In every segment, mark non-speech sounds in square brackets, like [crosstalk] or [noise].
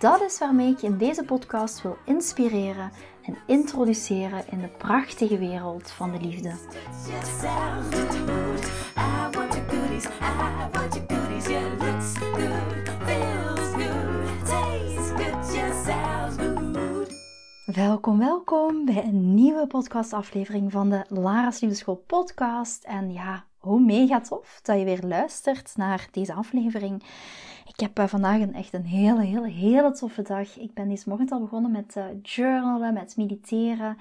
Dat is waarmee ik je in deze podcast wil inspireren en introduceren in de prachtige wereld van de liefde. Welkom, welkom bij een nieuwe podcastaflevering van de Lara's Liefdeschool podcast. En ja, hoe mega tof dat je weer luistert naar deze aflevering. Ik heb uh, vandaag een, echt een hele, hele, hele toffe dag. Ik ben deze morgen al begonnen met uh, journalen, met mediteren.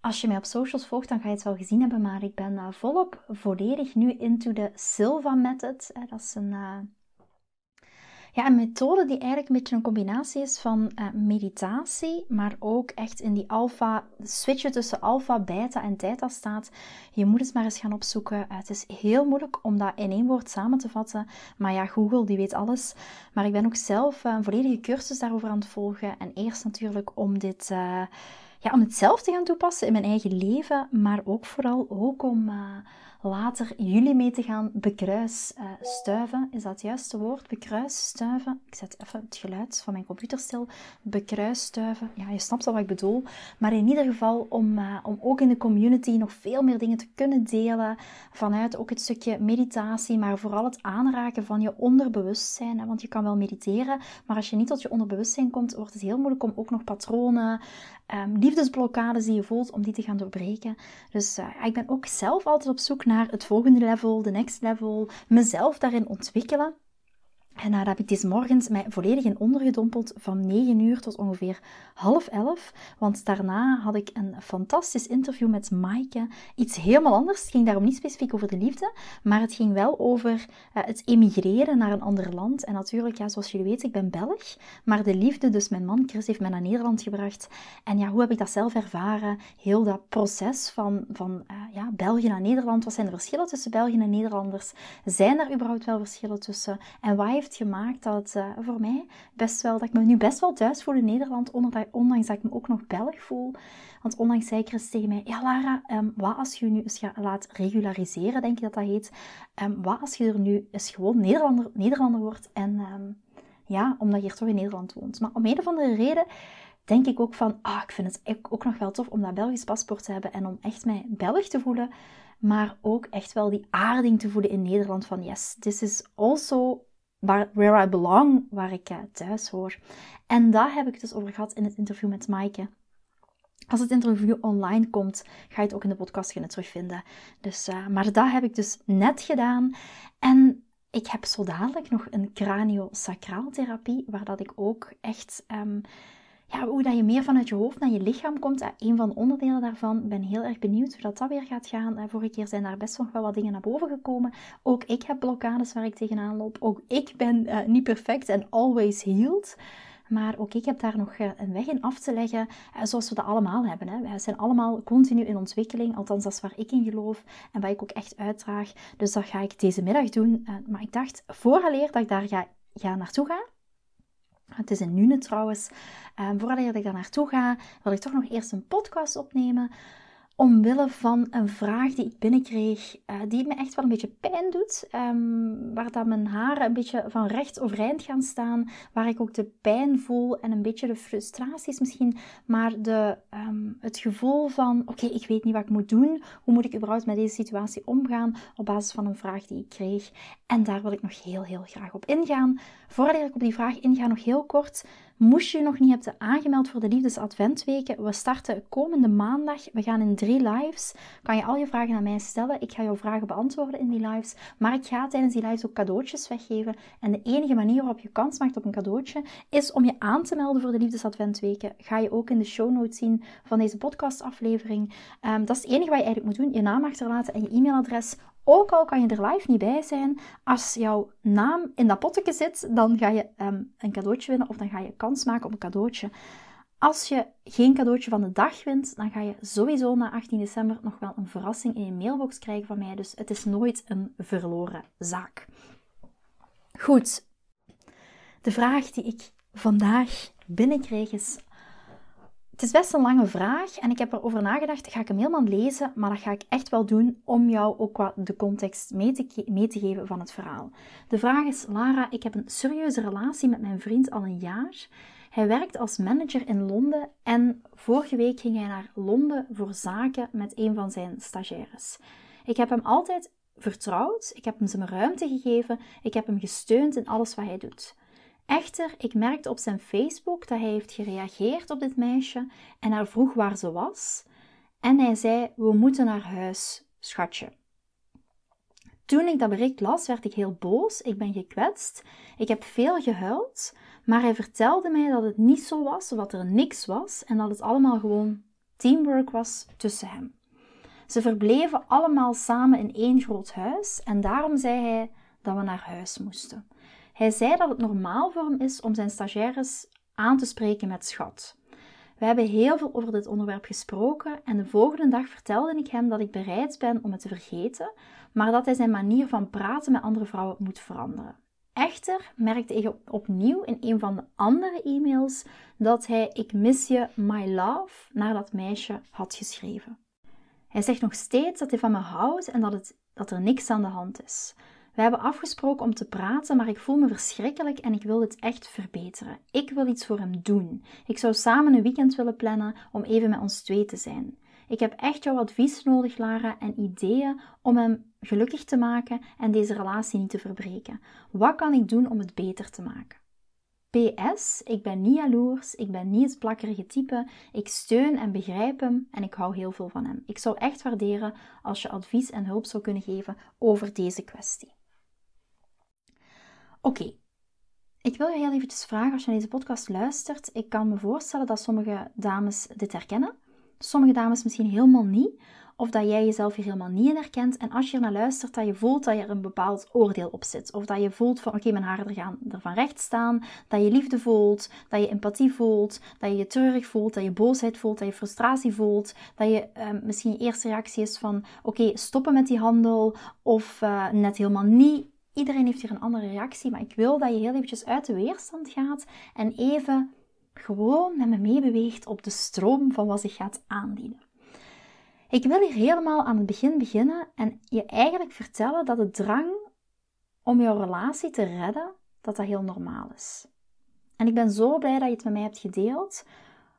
Als je mij op socials volgt, dan ga je het wel gezien hebben, maar ik ben uh, volop volledig nu into de Silva Method. dat is een ja, een methode die eigenlijk een beetje een combinatie is van uh, meditatie, maar ook echt in die alfa, switchen tussen alfa, beta en theta staat. Je moet het maar eens gaan opzoeken. Uh, het is heel moeilijk om dat in één woord samen te vatten, maar ja, Google die weet alles. Maar ik ben ook zelf uh, een volledige cursus daarover aan het volgen. En eerst natuurlijk om dit ja, om het zelf te gaan toepassen in mijn eigen leven, maar ook vooral ook om, later jullie mee te gaan bekruisstuiven. Is dat het juiste woord? Bekruisstuiven. Ik zet even het geluid van mijn computer stil. Bekruisstuiven. Ja, je snapt al wat ik bedoel. Maar in ieder geval om, uh, om ook in de community nog veel meer dingen te kunnen delen. Vanuit ook het stukje meditatie, maar vooral het aanraken van je onderbewustzijn. Want je kan wel mediteren, maar als je niet tot je onderbewustzijn komt, wordt het heel moeilijk om ook nog patronen, um, liefdesblokkades die je voelt, om die te gaan doorbreken. Dus uh, ik ben ook zelf altijd op zoek naar het volgende level, de next level, mezelf daarin ontwikkelen. En daar heb ik deze morgens mij volledig in ondergedompeld van 9 uur tot ongeveer half 11. Want daarna had ik een fantastisch interview met Maaike. Iets helemaal anders. Het ging daarom niet specifiek over de liefde, maar het ging wel over uh, het emigreren naar een ander land. En natuurlijk, ja, zoals jullie weten, ik ben Belg. Maar de liefde, dus mijn man Chris, heeft mij naar Nederland gebracht. En ja, hoe heb ik dat zelf ervaren? Heel dat proces van, van uh, ja, België naar Nederland. Wat zijn de verschillen tussen België en Nederlanders? Zijn er überhaupt wel verschillen tussen? En wat heeft gemaakt dat uh, voor mij best wel, dat ik me nu best wel thuis voel in Nederland, ondanks dat ik me ook nog Belg voel. Want onlangs zei Chris tegen mij, ja Lara, um, wat als je nu eens gaat, laat regulariseren, denk je dat dat heet. Um, wat als je er nu eens gewoon Nederlander, Nederlander wordt en um, ja, omdat je hier toch in Nederland woont. Maar om een of andere reden denk ik ook van, ah, ik vind het ook nog wel tof om dat Belgisch paspoort te hebben en om echt mij Belg te voelen maar ook echt wel die aarding te voelen in Nederland van yes, this is also where I belong, waar ik uh, thuis hoor. En daar heb ik het dus over gehad in het interview met Maaike. Als het interview online komt, ga je het ook in de podcast kunnen terugvinden. Dus, uh, maar dat heb ik dus net gedaan. En ik heb zo dadelijk nog een craniosacraaltherapie, waar dat ik ook echt um, ja, hoe dat je meer vanuit je hoofd naar je lichaam komt. een van de onderdelen daarvan, ik ben heel erg benieuwd hoe dat, dat weer gaat gaan. vorige keer zijn daar best nog wel wat dingen naar boven gekomen. Ook ik heb blokkades waar ik tegenaan loop. Ook ik ben uh, niet perfect en always healed. Maar ook ik heb daar nog een weg in af te leggen, zoals we dat allemaal hebben. Hè. Wij zijn allemaal continu in ontwikkeling, althans dat is waar ik in geloof en waar ik ook echt uitdraag. Dus dat ga ik deze middag doen. maar ik dacht, vooraleer dat ik daar ga, ga naartoe ga, het is in Nune trouwens. Um, voordat ik daar naartoe ga, wil ik toch nog eerst een podcast opnemen omwille van een vraag die ik binnenkreeg, uh, die me echt wel een beetje pijn doet. Um, waar dat mijn haren een beetje van recht overeind gaan staan. Waar ik ook de pijn voel en een beetje de frustraties misschien. Maar de, um, het gevoel van, oké, ik weet niet wat ik moet doen. Hoe moet ik überhaupt met deze situatie omgaan? Op basis van een vraag die ik kreeg. En daar wil ik nog heel, heel graag op ingaan. Voordat ik op die vraag inga, nog heel kort. Moest je nog niet hebben aangemeld voor de Liefdes Adventweken, we starten komende maandag. We gaan in drie lives. Kan je al je vragen aan mij stellen. Ik ga jouw vragen beantwoorden in die lives. Maar ik ga tijdens die lives ook cadeautjes weggeven. En de enige manier waarop je kans maakt op een cadeautje is om je aan te melden voor de Liefdes Adventweken. Ga je ook in de show notes zien van deze podcastaflevering. Um, dat is het enige wat je eigenlijk moet doen. Je naam achterlaten en je e-mailadres ook al kan je er live niet bij zijn, als jouw naam in dat potje zit, dan ga je um, een cadeautje winnen of dan ga je kans maken op een cadeautje. Als je geen cadeautje van de dag wint, dan ga je sowieso na 18 december nog wel een verrassing in je mailbox krijgen van mij. Dus het is nooit een verloren zaak. Goed. De vraag die ik vandaag binnenkreeg is het is best een lange vraag en ik heb erover nagedacht, ga ik hem helemaal lezen, maar dat ga ik echt wel doen om jou ook wat de context mee te, mee te geven van het verhaal. De vraag is, Lara, ik heb een serieuze relatie met mijn vriend al een jaar. Hij werkt als manager in Londen en vorige week ging hij naar Londen voor zaken met een van zijn stagiaires. Ik heb hem altijd vertrouwd, ik heb hem zijn ruimte gegeven, ik heb hem gesteund in alles wat hij doet. Echter, ik merkte op zijn Facebook dat hij heeft gereageerd op dit meisje en haar vroeg waar ze was. En hij zei: We moeten naar huis, schatje. Toen ik dat bericht las, werd ik heel boos. Ik ben gekwetst. Ik heb veel gehuild. Maar hij vertelde mij dat het niet zo was, dat er niks was en dat het allemaal gewoon teamwork was tussen hem. Ze verbleven allemaal samen in één groot huis en daarom zei hij dat we naar huis moesten. Hij zei dat het normaal voor hem is om zijn stagiaires aan te spreken met schat. We hebben heel veel over dit onderwerp gesproken en de volgende dag vertelde ik hem dat ik bereid ben om het te vergeten, maar dat hij zijn manier van praten met andere vrouwen moet veranderen. Echter merkte ik opnieuw in een van de andere e-mails dat hij ik mis je, my love, naar dat meisje had geschreven. Hij zegt nog steeds dat hij van me houdt en dat, het, dat er niks aan de hand is. We hebben afgesproken om te praten, maar ik voel me verschrikkelijk en ik wil het echt verbeteren. Ik wil iets voor hem doen. Ik zou samen een weekend willen plannen om even met ons twee te zijn. Ik heb echt jouw advies nodig, Lara, en ideeën om hem gelukkig te maken en deze relatie niet te verbreken. Wat kan ik doen om het beter te maken? PS, ik ben niet jaloers, ik ben niet het plakkerige type, ik steun en begrijp hem en ik hou heel veel van hem. Ik zou echt waarderen als je advies en hulp zou kunnen geven over deze kwestie. Oké, ik wil je heel eventjes vragen als je naar deze podcast luistert. Ik kan me voorstellen dat sommige dames dit herkennen. Sommige dames misschien helemaal niet. Of dat jij jezelf hier helemaal niet in herkent. En als je er naar luistert, dat je voelt dat je er een bepaald oordeel op zit. Of dat je voelt van, oké, mijn haren gaan ervan recht staan. Dat je liefde voelt. Dat je empathie voelt. Dat je je treurig voelt. Dat je boosheid voelt. Dat je frustratie voelt. Dat je uh, misschien je eerste reactie is van, oké, stoppen met die handel. Of uh, net helemaal niet Iedereen heeft hier een andere reactie, maar ik wil dat je heel eventjes uit de weerstand gaat en even gewoon met me meebeweegt op de stroom van wat zich gaat aandienen. Ik wil hier helemaal aan het begin beginnen en je eigenlijk vertellen dat de drang om jouw relatie te redden, dat dat heel normaal is. En ik ben zo blij dat je het met mij hebt gedeeld,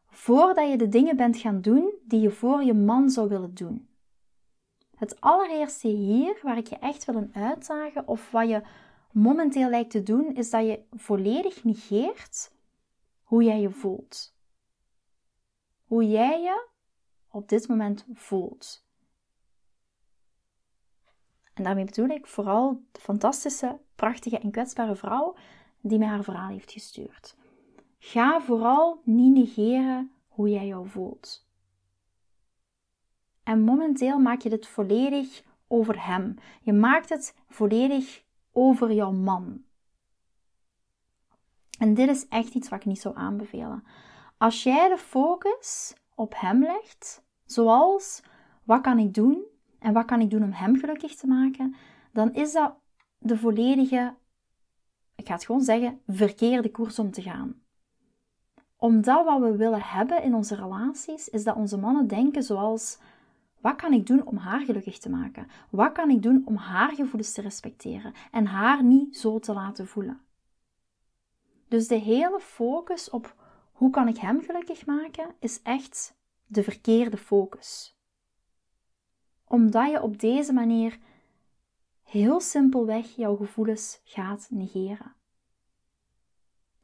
voordat je de dingen bent gaan doen die je voor je man zou willen doen. Het allereerste hier, waar ik je echt wil een uitdagen, of wat je momenteel lijkt te doen, is dat je volledig negeert hoe jij je voelt. Hoe jij je op dit moment voelt. En daarmee bedoel ik vooral de fantastische, prachtige en kwetsbare vrouw die mij haar verhaal heeft gestuurd. Ga vooral niet negeren hoe jij jou voelt. En momenteel maak je dit volledig over hem. Je maakt het volledig over jouw man. En dit is echt iets wat ik niet zou aanbevelen. Als jij de focus op hem legt, zoals wat kan ik doen en wat kan ik doen om hem gelukkig te maken, dan is dat de volledige, ik ga het gewoon zeggen, verkeerde koers om te gaan. Omdat wat we willen hebben in onze relaties, is dat onze mannen denken zoals wat kan ik doen om haar gelukkig te maken? Wat kan ik doen om haar gevoelens te respecteren en haar niet zo te laten voelen? Dus de hele focus op hoe kan ik hem gelukkig maken is echt de verkeerde focus. Omdat je op deze manier heel simpelweg jouw gevoelens gaat negeren.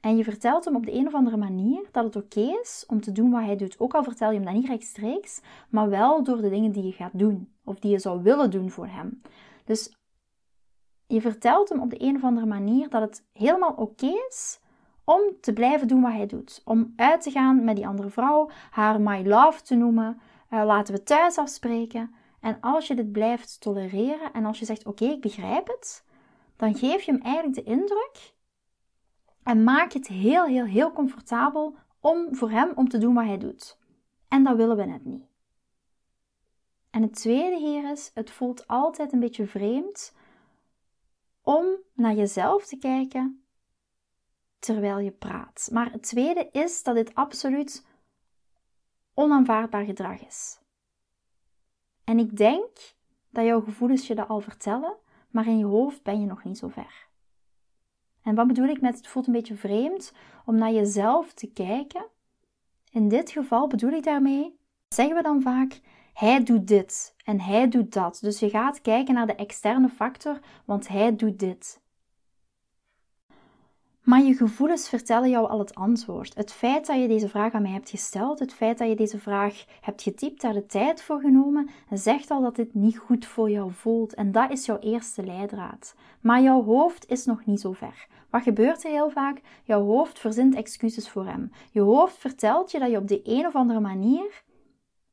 En je vertelt hem op de een of andere manier dat het oké is om te doen wat hij doet. Ook al vertel je hem dat niet rechtstreeks, maar wel door de dingen die je gaat doen. Of die je zou willen doen voor hem. Dus je vertelt hem op de een of andere manier dat het helemaal oké is om te blijven doen wat hij doet. Om uit te gaan met die andere vrouw, haar my love te noemen. Uh, laten we thuis afspreken. En als je dit blijft tolereren en als je zegt oké, ik begrijp het, dan geef je hem eigenlijk de indruk en maak het heel, heel, heel comfortabel om, voor hem om te doen wat hij doet. En dat willen we net niet. En het tweede hier is, het voelt altijd een beetje vreemd om naar jezelf te kijken terwijl je praat. Maar het tweede is dat dit absoluut onaanvaardbaar gedrag is. En ik denk dat jouw gevoelens je dat al vertellen, maar in je hoofd ben je nog niet zo ver. En wat bedoel ik met het voelt een beetje vreemd om naar jezelf te kijken? In dit geval bedoel ik daarmee, zeggen we dan vaak, hij doet dit en hij doet dat. Dus je gaat kijken naar de externe factor, want hij doet dit. Maar je gevoelens vertellen jou al het antwoord. Het feit dat je deze vraag aan mij hebt gesteld, het feit dat je deze vraag hebt getypt, daar de tijd voor genomen, zegt al dat dit niet goed voor jou voelt. En dat is jouw eerste leidraad. Maar jouw hoofd is nog niet zo ver. Wat gebeurt er heel vaak? Jouw hoofd verzint excuses voor hem. Je hoofd vertelt je dat je op de een of andere manier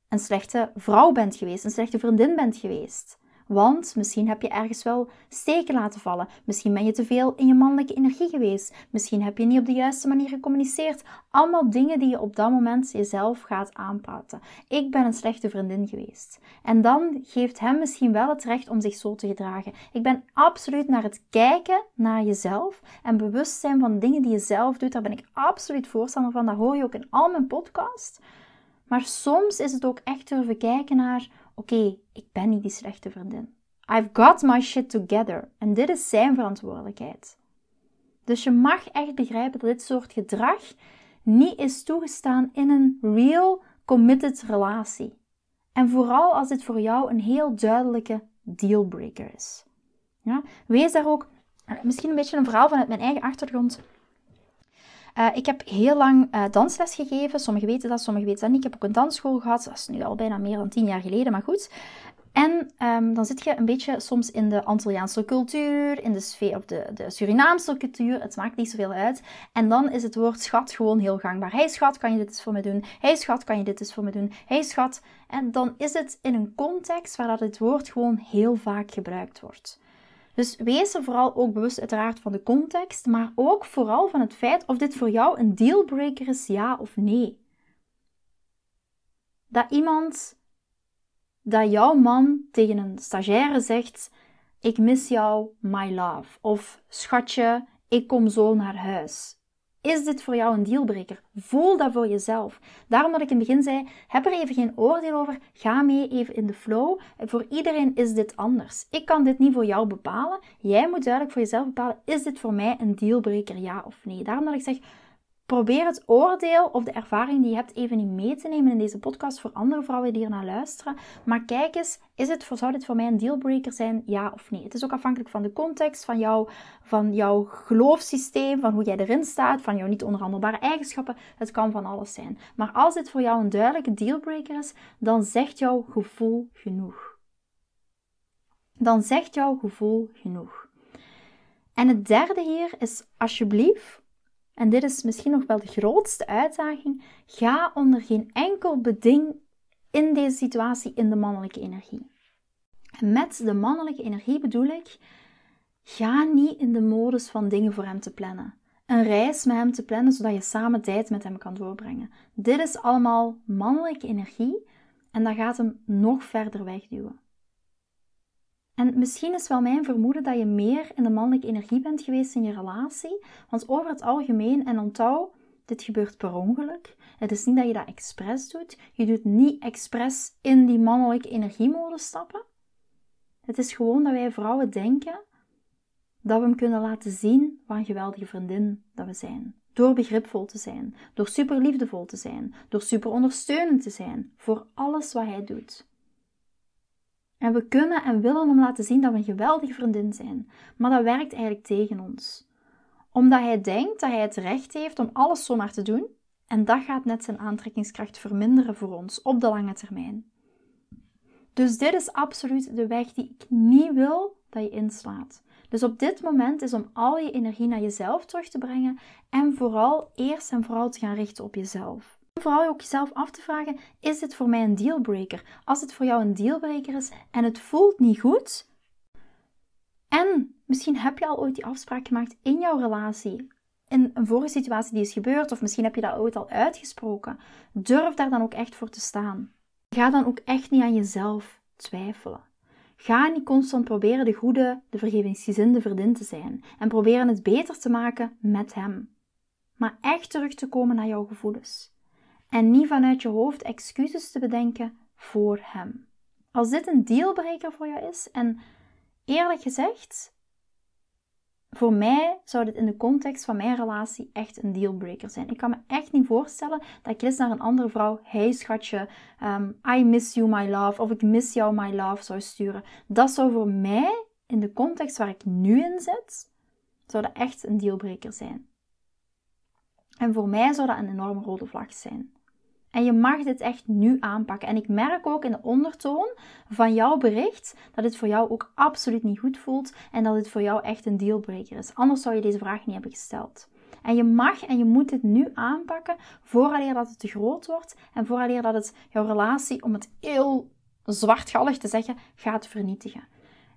een slechte vrouw bent geweest, een slechte vriendin bent geweest. Want misschien heb je ergens wel steken laten vallen. Misschien ben je te veel in je mannelijke energie geweest. Misschien heb je niet op de juiste manier gecommuniceerd. Allemaal dingen die je op dat moment jezelf gaat aanpraten. Ik ben een slechte vriendin geweest. En dan geeft hem misschien wel het recht om zich zo te gedragen. Ik ben absoluut naar het kijken naar jezelf en bewust zijn van dingen die je zelf doet. Daar ben ik absoluut voorstander van. Dat hoor je ook in al mijn podcasts. Maar soms is het ook echt durven kijken naar oké, ik ben niet die slechte vriendin. I've got my shit together. En dit is zijn verantwoordelijkheid. Dus je mag echt begrijpen dat dit soort gedrag niet is toegestaan in een real committed relatie. En vooral als dit voor jou een heel duidelijke dealbreaker is. Ja? Wees daar ook, misschien een beetje een verhaal vanuit mijn eigen achtergrond. Uh, ik heb heel lang uh, dansles gegeven. Sommigen weten dat, sommigen weten dat niet. Ik heb ook een dansschool gehad. Dat is nu al bijna meer dan tien jaar geleden, maar goed. En um, dan zit je een beetje soms in de Antilliaanse cultuur, in de sfeer de, de Surinaamse cultuur. Het maakt niet zoveel uit. En dan is het woord schat gewoon heel gangbaar. Hey schat, kan je dit eens voor me doen? Hey schat, kan je dit eens voor me doen? Hey schat. En dan is het in een context waar dat het woord gewoon heel vaak gebruikt wordt. Dus wees er vooral ook bewust uiteraard van de context, maar ook vooral van het feit of dit voor jou een dealbreaker is, ja of nee. Dat iemand, dat jouw man tegen een stagiaire zegt, ik mis jou, my love. Of schatje, ik kom zo naar huis. Is dit voor jou een dealbreaker? Voel dat voor jezelf. Daarom dat ik in het begin zei, heb er even geen oordeel over. Ga mee even in de flow. Voor iedereen is dit anders. Ik kan dit niet voor jou bepalen. Jij moet duidelijk voor jezelf bepalen, is dit voor mij een dealbreaker, ja of nee? Daarom dat ik zeg, Probeer het oordeel of de ervaring die je hebt even niet mee te nemen in deze podcast voor andere vrouwen die er naar luisteren. Maar kijk eens, is het, zou dit voor mij een dealbreaker zijn, ja of nee? Het is ook afhankelijk van de context, van, jou, van jouw geloofssysteem, van hoe jij erin staat, van jouw niet onderhandelbare eigenschappen. Het kan van alles zijn. Maar als dit voor jou een duidelijke dealbreaker is, dan zegt jouw gevoel genoeg. Dan zegt jouw gevoel genoeg. En het derde hier is alsjeblieft en dit is misschien nog wel de grootste uitdaging, ga onder geen enkel beding in deze situatie in de mannelijke energie. En met de mannelijke energie bedoel ik, ga niet in de modus van dingen voor hem te plannen. Een reis met hem te plannen, zodat je samen tijd met hem kan doorbrengen. Dit is allemaal mannelijke energie en dat gaat hem nog verder wegduwen. En misschien is wel mijn vermoeden dat je meer in de mannelijke energie bent geweest in je relatie. Want over het algemeen, en onthoud, dit gebeurt per ongeluk. Het is niet dat je dat expres doet. Je doet niet expres in die mannelijke energiemodus stappen. Het is gewoon dat wij vrouwen denken dat we hem kunnen laten zien wat een geweldige vriendin dat we zijn. Door begripvol te zijn, door super liefdevol te zijn, door super ondersteunend te zijn voor alles wat hij doet. En we kunnen en willen hem laten zien dat we een geweldige vriendin zijn. Maar dat werkt eigenlijk tegen ons. Omdat hij denkt dat hij het recht heeft om alles zomaar te doen. En dat gaat net zijn aantrekkingskracht verminderen voor ons op de lange termijn. Dus dit is absoluut de weg die ik niet wil dat je inslaat. Dus op dit moment is om al je energie naar jezelf terug te brengen en vooral eerst en vooral te gaan richten op jezelf vooral ook jezelf af te vragen: is dit voor mij een dealbreaker? Als het voor jou een dealbreaker is en het voelt niet goed, en misschien heb je al ooit die afspraak gemaakt in jouw relatie. in een vorige situatie die is gebeurd, of misschien heb je dat ooit al uitgesproken, durf daar dan ook echt voor te staan. Ga dan ook echt niet aan jezelf twijfelen. Ga niet constant proberen de goede, de vergevingsgezinde verdin te zijn en proberen het beter te maken met hem. Maar echt terug te komen naar jouw gevoelens. En niet vanuit je hoofd excuses te bedenken voor hem. Als dit een dealbreaker voor jou is, en eerlijk gezegd, voor mij zou dit in de context van mijn relatie echt een dealbreaker zijn. Ik kan me echt niet voorstellen dat ik eens naar een andere vrouw, hey schatje, um, I miss you my love, of ik miss jou my love zou sturen. Dat zou voor mij, in de context waar ik nu in zit, zou dat echt een dealbreaker zijn. En voor mij zou dat een enorme rode vlag zijn. En je mag dit echt nu aanpakken. En ik merk ook in de ondertoon van jouw bericht dat het voor jou ook absoluut niet goed voelt en dat het voor jou echt een dealbreaker is. Anders zou je deze vraag niet hebben gesteld. En je mag en je moet dit nu aanpakken vooraleer dat het te groot wordt en vooraleer dat het jouw relatie, om het heel zwartgallig te zeggen, gaat vernietigen.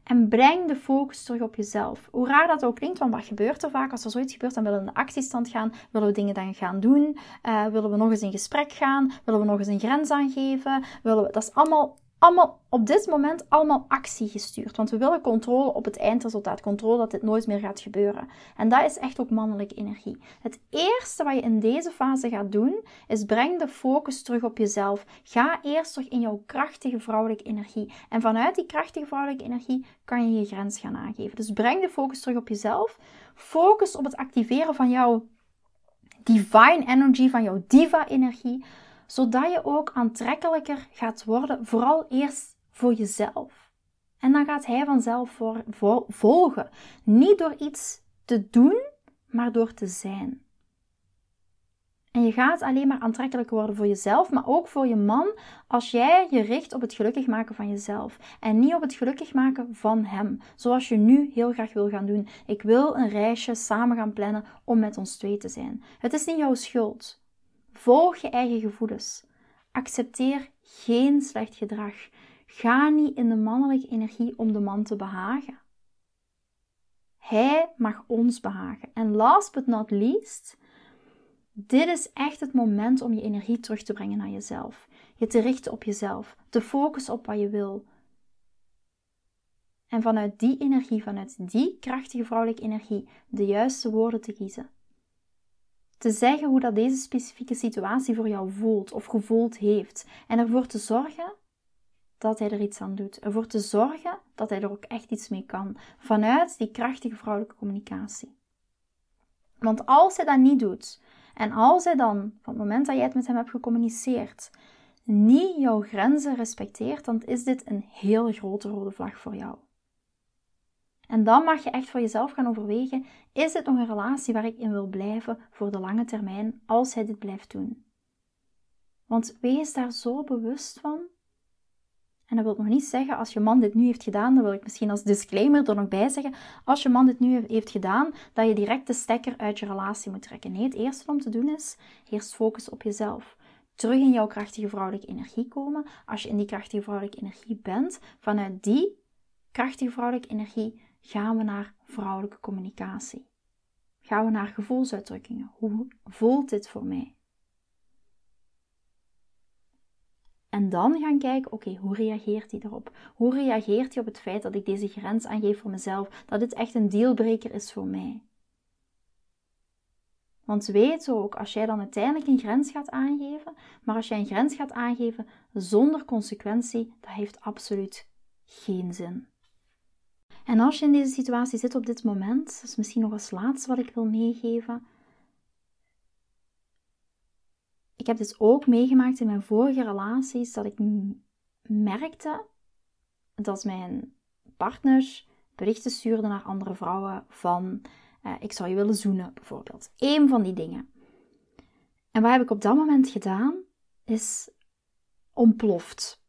En breng de focus terug op jezelf. Hoe raar dat ook klinkt, want wat gebeurt er vaak? Als er zoiets gebeurt, dan willen we in de actiestand gaan. Willen we dingen dan gaan doen? Uh, willen we nog eens in gesprek gaan? Willen we nog eens een grens aangeven? Willen we... Dat is allemaal allemaal op dit moment allemaal actie gestuurd. Want we willen controle op het eindresultaat. Controle dat dit nooit meer gaat gebeuren. En dat is echt ook mannelijke energie. Het eerste wat je in deze fase gaat doen, is breng de focus terug op jezelf. Ga eerst terug in jouw krachtige vrouwelijke energie. En vanuit die krachtige vrouwelijke energie kan je je grens gaan aangeven. Dus breng de focus terug op jezelf. Focus op het activeren van jouw divine energy, van jouw diva energie zodat je ook aantrekkelijker gaat worden, vooral eerst voor jezelf. En dan gaat hij vanzelf voor, volgen. Niet door iets te doen, maar door te zijn. En je gaat alleen maar aantrekkelijker worden voor jezelf, maar ook voor je man als jij je richt op het gelukkig maken van jezelf en niet op het gelukkig maken van hem, zoals je nu heel graag wil gaan doen. Ik wil een reisje samen gaan plannen om met ons twee te zijn. Het is niet jouw schuld. Volg je eigen gevoelens. Accepteer geen slecht gedrag. Ga niet in de mannelijke energie om de man te behagen. Hij mag ons behagen. En last but not least, dit is echt het moment om je energie terug te brengen naar jezelf. Je te richten op jezelf, te focussen op wat je wil. En vanuit die energie, vanuit die krachtige vrouwelijke energie, de juiste woorden te kiezen te zeggen hoe dat deze specifieke situatie voor jou voelt of gevoeld heeft. En ervoor te zorgen dat hij er iets aan doet. Ervoor te zorgen dat hij er ook echt iets mee kan. Vanuit die krachtige vrouwelijke communicatie. Want als hij dat niet doet, en als hij dan, van het moment dat jij het met hem hebt gecommuniceerd, niet jouw grenzen respecteert, dan is dit een heel grote rode vlag voor jou. En dan mag je echt voor jezelf gaan overwegen: is dit nog een relatie waar ik in wil blijven voor de lange termijn als hij dit blijft doen? Want wees daar zo bewust van. En dat wil nog niet zeggen, als je man dit nu heeft gedaan, dan wil ik misschien als disclaimer er nog bij zeggen, als je man dit nu heeft gedaan, dat je direct de stekker uit je relatie moet trekken. Nee, het eerste om te doen is, eerst focus op jezelf. Terug in jouw krachtige vrouwelijke energie komen. Als je in die krachtige vrouwelijke energie bent, vanuit die krachtige vrouwelijke energie gaan we naar vrouwelijke communicatie. Gaan we naar gevoelsuitdrukkingen. Hoe voelt dit voor mij? En dan gaan kijken, oké, hoe reageert hij erop? Hoe reageert hij op het feit dat ik deze grens aangeef voor mezelf? Dat dit echt een dealbreaker is voor mij? Want weet ook, als jij dan uiteindelijk een grens gaat aangeven, maar als jij een grens gaat aangeven zonder consequentie, dat heeft absoluut geen zin. En als je in deze situatie zit op dit moment, dat is misschien nog als laatste wat ik wil meegeven. Ik heb dit ook meegemaakt in mijn vorige relaties, dat ik merkte dat mijn partners berichten stuurden naar andere vrouwen van uh, ik zou je willen zoenen, bijvoorbeeld. Eén van die dingen. En wat heb ik op dat moment gedaan, is ontploft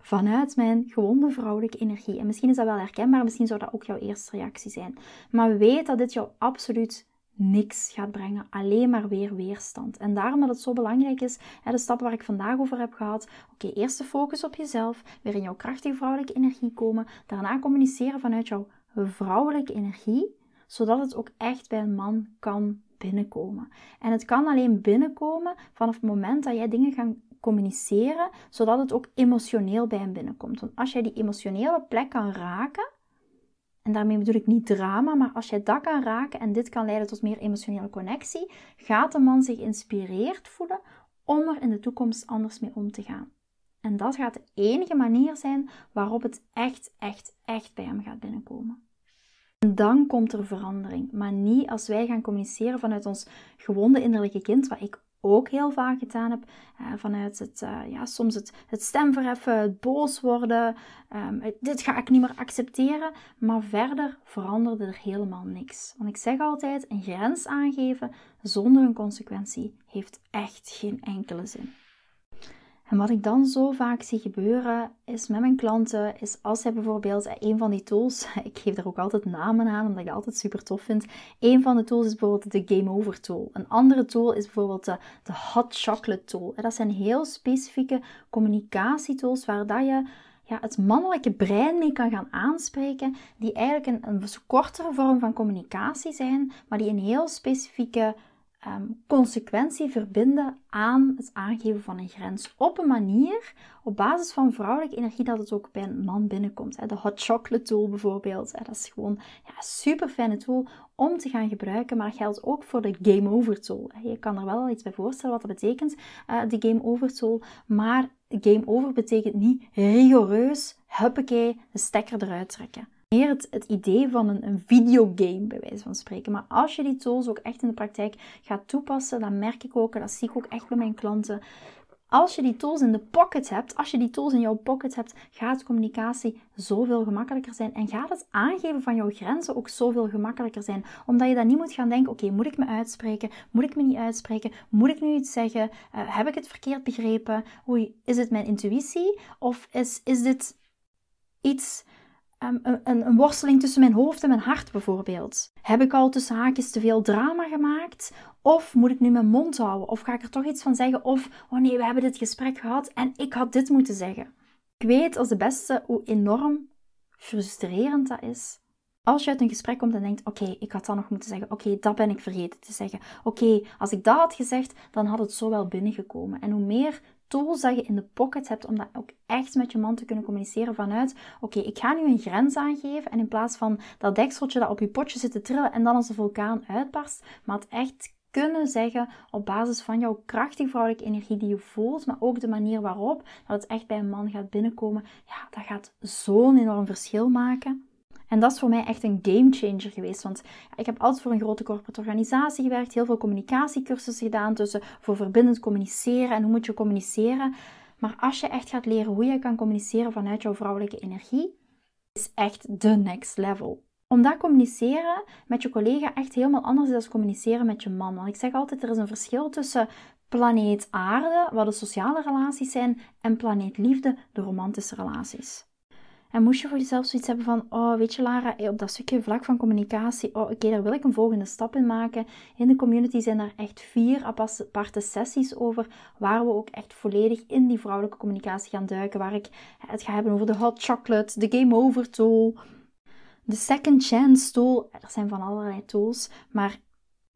vanuit mijn gewonde vrouwelijke energie. En misschien is dat wel herkenbaar, misschien zou dat ook jouw eerste reactie zijn. Maar weet dat dit jou absoluut niks gaat brengen, alleen maar weer weerstand. En daarom dat het zo belangrijk is, de stappen waar ik vandaag over heb gehad. Oké, eerst de focus op jezelf, weer in jouw krachtige vrouwelijke energie komen, daarna communiceren vanuit jouw vrouwelijke energie, zodat het ook echt bij een man kan binnenkomen. En het kan alleen binnenkomen vanaf het moment dat jij dingen gaat communiceren, zodat het ook emotioneel bij hem binnenkomt. Want als jij die emotionele plek kan raken, en daarmee bedoel ik niet drama, maar als jij dat kan raken en dit kan leiden tot meer emotionele connectie, gaat de man zich geïnspireerd voelen om er in de toekomst anders mee om te gaan. En dat gaat de enige manier zijn waarop het echt, echt, echt bij hem gaat binnenkomen. En dan komt er verandering, maar niet als wij gaan communiceren vanuit ons gewonde innerlijke kind, wat ik ook heel vaak gedaan heb. Uh, vanuit het, uh, ja, soms het, het stemverheffen, het boos worden. Um, dit ga ik niet meer accepteren. Maar verder veranderde er helemaal niks. Want ik zeg altijd, een grens aangeven zonder een consequentie heeft echt geen enkele zin. En wat ik dan zo vaak zie gebeuren is met mijn klanten, is als zij bijvoorbeeld een van die tools, [laughs] ik geef daar ook altijd namen aan, omdat ik altijd super tof vind. Een van de tools is bijvoorbeeld de Game Over tool. Een andere tool is bijvoorbeeld de, de Hot Chocolate tool. En dat zijn heel specifieke communicatietools waar dat je ja, het mannelijke brein mee kan gaan aanspreken, die eigenlijk een, een kortere vorm van communicatie zijn, maar die een heel specifieke um, consequentie verbinden aan het aangeven van een grens. Op een manier, op basis van vrouwelijke energie, dat het ook bij een man binnenkomt. De hot chocolate tool bijvoorbeeld. Dat is gewoon ja, een super fijne tool om te gaan gebruiken. Maar dat geldt ook voor de game over tool. Je kan er wel iets bij voorstellen wat dat betekent, uh, de game over tool. Maar game over betekent niet rigoureus, huppakee, de stekker eruit trekken meer het, idee van een, een videogame, bij wijze van spreken. Maar als je die tools ook echt in de praktijk gaat toepassen, dan merk ik ook, en dat zie ik ook echt bij mijn klanten, als je die tools in de pocket hebt, als je die tools in jouw pocket hebt, gaat communicatie zoveel gemakkelijker zijn en gaat het aangeven van jouw grenzen ook zoveel gemakkelijker zijn. Omdat je dan niet moet gaan denken, oké, moet ik me uitspreken? Moet ik me niet uitspreken? Moet ik nu iets zeggen? Uh, heb ik het verkeerd begrepen? Oei, is het mijn intuïtie? Of is, is dit iets Ehm, een, een, worsteling tussen mijn hoofd en mijn hart bijvoorbeeld? Heb ik al tussen haakjes te veel drama gemaakt? Of moet ik nu mijn mond houden? Of ga ik er toch iets van zeggen? Of, oh nee, we hebben dit gesprek gehad en ik had dit moeten zeggen. Ik weet als de beste hoe enorm frustrerend dat is. Als je uit een gesprek komt en denkt, oké, ik had dat nog moeten zeggen. Oké, dat ben ik vergeten te zeggen. Oké, als ik dat had gezegd, dan had het zo wel binnengekomen. En hoe meer tools dat je in de pocket hebt om dat ook echt met je man te kunnen communiceren vanuit, oké, ik ga nu een grens aangeven en in plaats van dat dekseltje dat op je potje zit te trillen en dan als de vulkaan uitbarst, maar het echt kunnen zeggen op basis van jouw krachtige vrouwelijke energie die je voelt, maar ook de manier waarop dat het echt bij een man gaat binnenkomen, ja, dat gaat zo'n enorm verschil maken. En dat is voor mij echt een game changer geweest. Want ik heb altijd voor een grote corporate organisatie gewerkt, heel veel communicatiecursussen gedaan tussen voor verbindend communiceren en hoe moet je communiceren. Maar als je echt gaat leren hoe je kan communiceren vanuit jouw vrouwelijke energie, is echt de next level omdat communiceren met je collega echt helemaal anders is dan communiceren met je man. Want ik zeg altijd, er is een verschil tussen planeet aarde, wat de sociale relaties zijn, en planeet liefde, de romantische relaties. En moest je voor jezelf zoiets hebben van, oh weet je Lara, op dat stukje vlak van communicatie, oh oké, daar wil ik een volgende stap in maken. In de community zijn er echt vier aparte sessies over, waar we ook echt volledig in die vrouwelijke communicatie gaan duiken. Waar ik het ga hebben over de hot chocolate, de game over tool, de second chance tool. Er zijn van allerlei tools, maar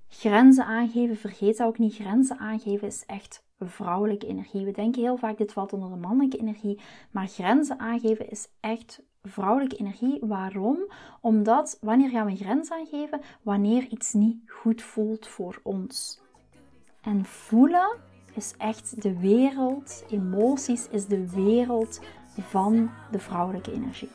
grenzen aangeven, vergeet dat ook niet. Grenzen aangeven is echt vrouwelijke energie. We denken heel vaak dit valt onder de mannelijke energie, maar grenzen aangeven is echt vrouwelijke energie. Waarom? Omdat wanneer gaan we grens aangeven? Wanneer iets niet goed voelt voor ons. En voelen is echt de wereld, emoties is de wereld van de vrouwelijke energie.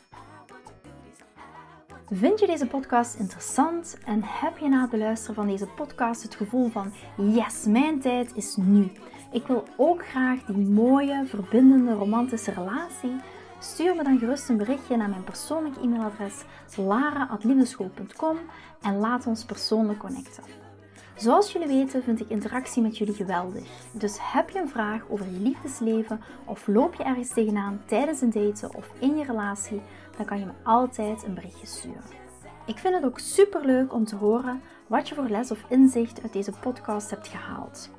Vind je deze podcast interessant en heb je na het beluisteren van deze podcast het gevoel van yes, mijn tijd is nu? Ik wil ook graag die mooie, verbindende, romantische relatie. Stuur me dan gerust een berichtje naar mijn persoonlijke e-mailadres lara.liefdeschool.com en laat ons persoonlijk connecten. Zoals jullie weten vind ik interactie met jullie geweldig. Dus heb je een vraag over je liefdesleven of loop je ergens tegenaan tijdens een daten of in je relatie, dan kan je me altijd een berichtje sturen. Ik vind het ook super leuk om te horen wat je voor les of inzicht uit deze podcast hebt gehaald.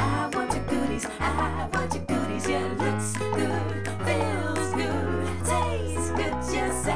I want your goodies. I want your goodies. Yeah, looks good, feels good, tastes good. Yes,